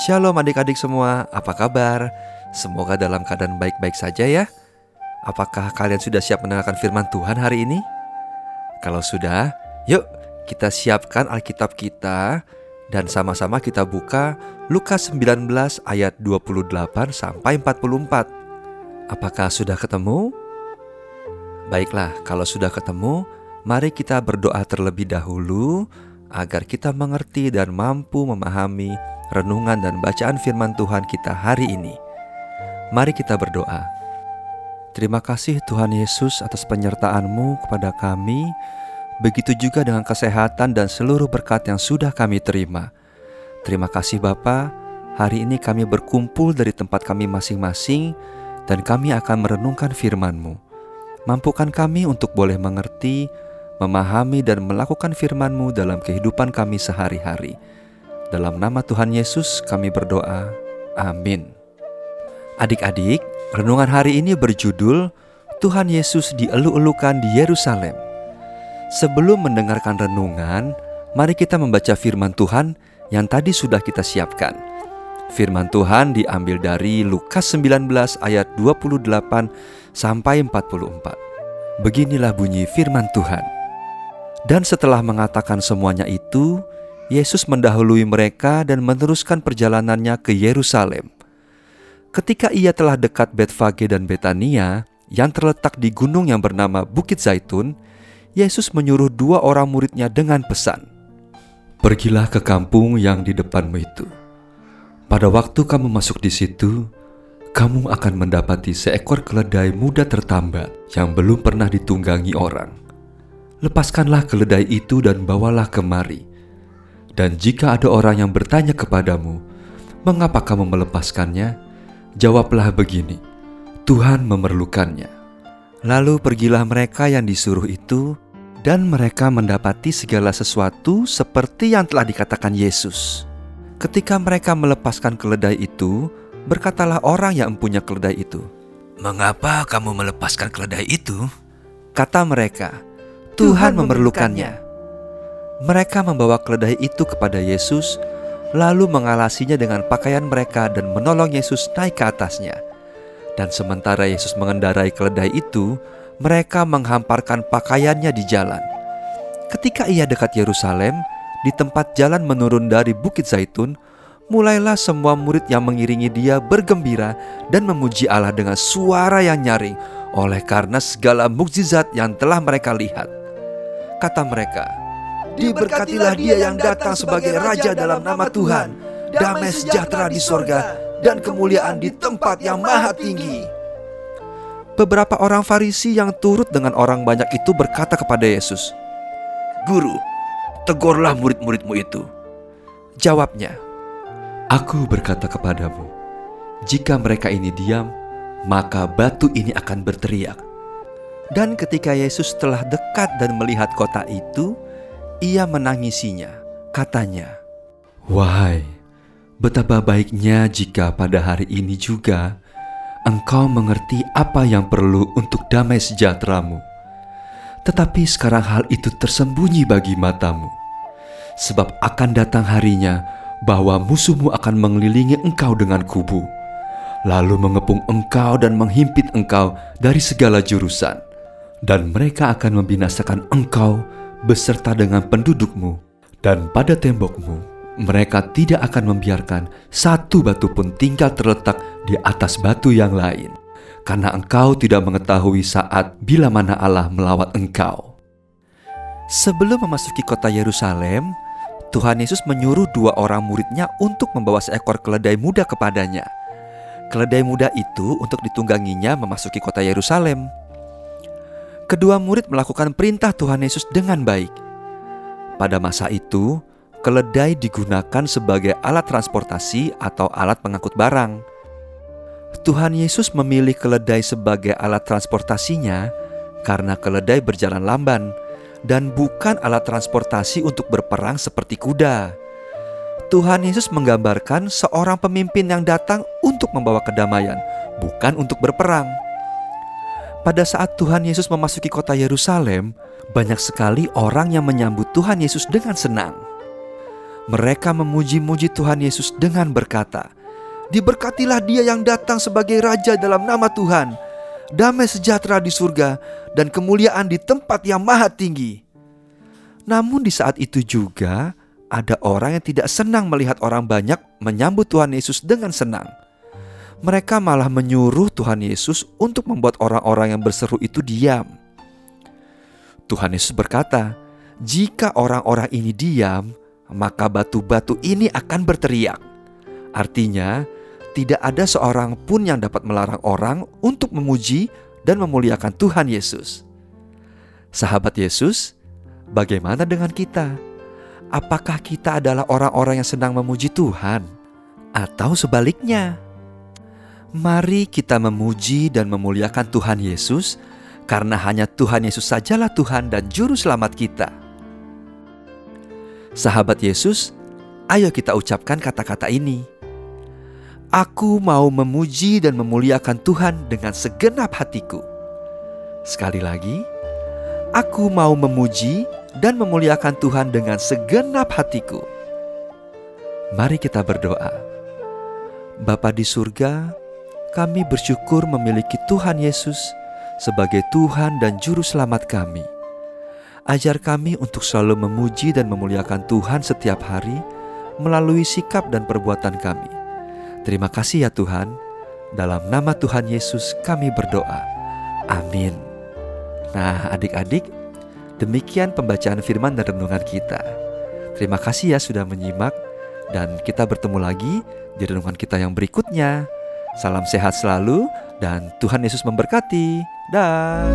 Shalom adik-adik semua, apa kabar? Semoga dalam keadaan baik-baik saja ya. Apakah kalian sudah siap mendengarkan firman Tuhan hari ini? Kalau sudah, yuk kita siapkan Alkitab kita dan sama-sama kita buka Lukas 19 ayat 28 sampai 44. Apakah sudah ketemu? Baiklah, kalau sudah ketemu, mari kita berdoa terlebih dahulu agar kita mengerti dan mampu memahami renungan dan bacaan firman Tuhan kita hari ini. Mari kita berdoa. Terima kasih Tuhan Yesus atas penyertaan-Mu kepada kami. Begitu juga dengan kesehatan dan seluruh berkat yang sudah kami terima. Terima kasih Bapa. Hari ini kami berkumpul dari tempat kami masing-masing dan kami akan merenungkan firman-Mu. Mampukan kami untuk boleh mengerti, memahami dan melakukan firman-Mu dalam kehidupan kami sehari-hari. Dalam nama Tuhan Yesus kami berdoa. Amin. Adik-adik, renungan hari ini berjudul Tuhan Yesus dielu-elukan di Yerusalem. Sebelum mendengarkan renungan, mari kita membaca firman Tuhan yang tadi sudah kita siapkan. Firman Tuhan diambil dari Lukas 19 ayat 28 sampai 44. Beginilah bunyi firman Tuhan. Dan setelah mengatakan semuanya itu, Yesus mendahului mereka dan meneruskan perjalanannya ke Yerusalem. Ketika ia telah dekat Betfage dan Betania, yang terletak di gunung yang bernama Bukit Zaitun, Yesus menyuruh dua orang muridnya dengan pesan, Pergilah ke kampung yang di depanmu itu. Pada waktu kamu masuk di situ, kamu akan mendapati seekor keledai muda tertambat yang belum pernah ditunggangi orang. Lepaskanlah keledai itu dan bawalah kemari. Dan jika ada orang yang bertanya kepadamu, "Mengapa kamu melepaskannya?" Jawablah begini: "Tuhan memerlukannya." Lalu pergilah mereka yang disuruh itu dan mereka mendapati segala sesuatu seperti yang telah dikatakan Yesus. Ketika mereka melepaskan keledai itu, berkatalah orang yang mempunyai keledai itu, "Mengapa kamu melepaskan keledai itu?" Kata mereka, "Tuhan memerlukannya." Mereka membawa keledai itu kepada Yesus, lalu mengalasinya dengan pakaian mereka dan menolong Yesus naik ke atasnya. Dan sementara Yesus mengendarai keledai itu, mereka menghamparkan pakaiannya di jalan. Ketika ia dekat Yerusalem, di tempat jalan menurun dari Bukit Zaitun, mulailah semua murid yang mengiringi dia bergembira dan memuji Allah dengan suara yang nyaring oleh karena segala mukjizat yang telah mereka lihat. Kata mereka, Diberkatilah dia yang datang sebagai Raja dalam nama Tuhan, damai sejahtera di sorga, dan kemuliaan di tempat yang maha tinggi. Beberapa orang Farisi yang turut dengan orang banyak itu berkata kepada Yesus, "Guru, tegurlah murid-muridmu itu." Jawabnya, "Aku berkata kepadamu, jika mereka ini diam, maka batu ini akan berteriak." Dan ketika Yesus telah dekat dan melihat kota itu, ia menangisinya. Katanya, "Wahai, betapa baiknya jika pada hari ini juga..." engkau mengerti apa yang perlu untuk damai sejahteramu. Tetapi sekarang hal itu tersembunyi bagi matamu. Sebab akan datang harinya bahwa musuhmu akan mengelilingi engkau dengan kubu, lalu mengepung engkau dan menghimpit engkau dari segala jurusan. Dan mereka akan membinasakan engkau beserta dengan pendudukmu dan pada tembokmu mereka tidak akan membiarkan satu batu pun tinggal terletak di atas batu yang lain, karena engkau tidak mengetahui saat bila mana Allah melawat engkau. Sebelum memasuki kota Yerusalem, Tuhan Yesus menyuruh dua orang muridnya untuk membawa seekor keledai muda kepadanya. Keledai muda itu untuk ditungganginya memasuki kota Yerusalem. Kedua murid melakukan perintah Tuhan Yesus dengan baik. Pada masa itu, keledai digunakan sebagai alat transportasi atau alat pengangkut barang. Tuhan Yesus memilih keledai sebagai alat transportasinya karena keledai berjalan lamban dan bukan alat transportasi untuk berperang seperti kuda. Tuhan Yesus menggambarkan seorang pemimpin yang datang untuk membawa kedamaian, bukan untuk berperang. Pada saat Tuhan Yesus memasuki kota Yerusalem, banyak sekali orang yang menyambut Tuhan Yesus dengan senang. Mereka memuji-muji Tuhan Yesus dengan berkata, "Diberkatilah Dia yang datang sebagai Raja dalam nama Tuhan, damai sejahtera di surga, dan kemuliaan di tempat yang maha tinggi." Namun, di saat itu juga ada orang yang tidak senang melihat orang banyak menyambut Tuhan Yesus dengan senang. Mereka malah menyuruh Tuhan Yesus untuk membuat orang-orang yang berseru itu diam. Tuhan Yesus berkata, "Jika orang-orang ini diam, maka batu-batu ini akan berteriak." Artinya, tidak ada seorang pun yang dapat melarang orang untuk memuji dan memuliakan Tuhan Yesus. Sahabat Yesus, bagaimana dengan kita? Apakah kita adalah orang-orang yang senang memuji Tuhan, atau sebaliknya? Mari kita memuji dan memuliakan Tuhan Yesus karena hanya Tuhan Yesus sajalah Tuhan dan Juru Selamat kita. Sahabat Yesus, ayo kita ucapkan kata-kata ini. Aku mau memuji dan memuliakan Tuhan dengan segenap hatiku. Sekali lagi, aku mau memuji dan memuliakan Tuhan dengan segenap hatiku. Mari kita berdoa. Bapa di surga, kami bersyukur memiliki Tuhan Yesus sebagai Tuhan dan Juru Selamat kami. Ajar kami untuk selalu memuji dan memuliakan Tuhan setiap hari melalui sikap dan perbuatan kami. Terima kasih ya Tuhan. Dalam nama Tuhan Yesus kami berdoa. Amin. Nah, adik-adik, demikian pembacaan firman dan renungan kita. Terima kasih ya sudah menyimak dan kita bertemu lagi di renungan kita yang berikutnya. Salam sehat selalu dan Tuhan Yesus memberkati. Dah.